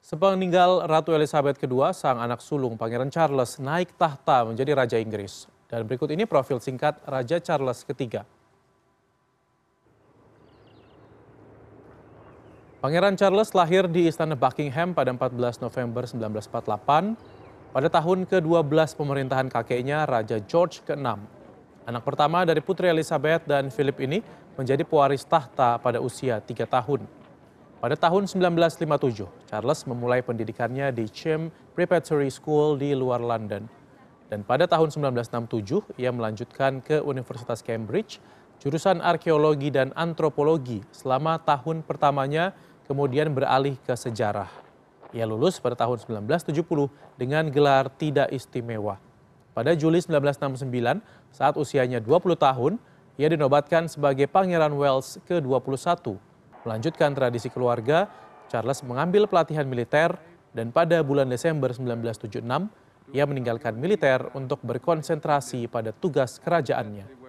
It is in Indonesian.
Sepeninggal Ratu Elizabeth II, sang anak sulung Pangeran Charles naik tahta menjadi Raja Inggris. Dan berikut ini profil singkat Raja Charles III. Pangeran Charles lahir di Istana Buckingham pada 14 November 1948 pada tahun ke-12 pemerintahan kakeknya Raja George ke-6. Anak pertama dari Putri Elizabeth dan Philip ini menjadi pewaris tahta pada usia tiga tahun. Pada tahun 1957, Charles memulai pendidikannya di Chem Preparatory School di luar London. Dan pada tahun 1967, ia melanjutkan ke Universitas Cambridge, jurusan arkeologi dan antropologi selama tahun pertamanya, kemudian beralih ke sejarah. Ia lulus pada tahun 1970 dengan gelar tidak istimewa. Pada Juli 1969, saat usianya 20 tahun, ia dinobatkan sebagai Pangeran Wales ke-21 Melanjutkan tradisi keluarga, Charles mengambil pelatihan militer dan pada bulan Desember 1976, ia meninggalkan militer untuk berkonsentrasi pada tugas kerajaannya.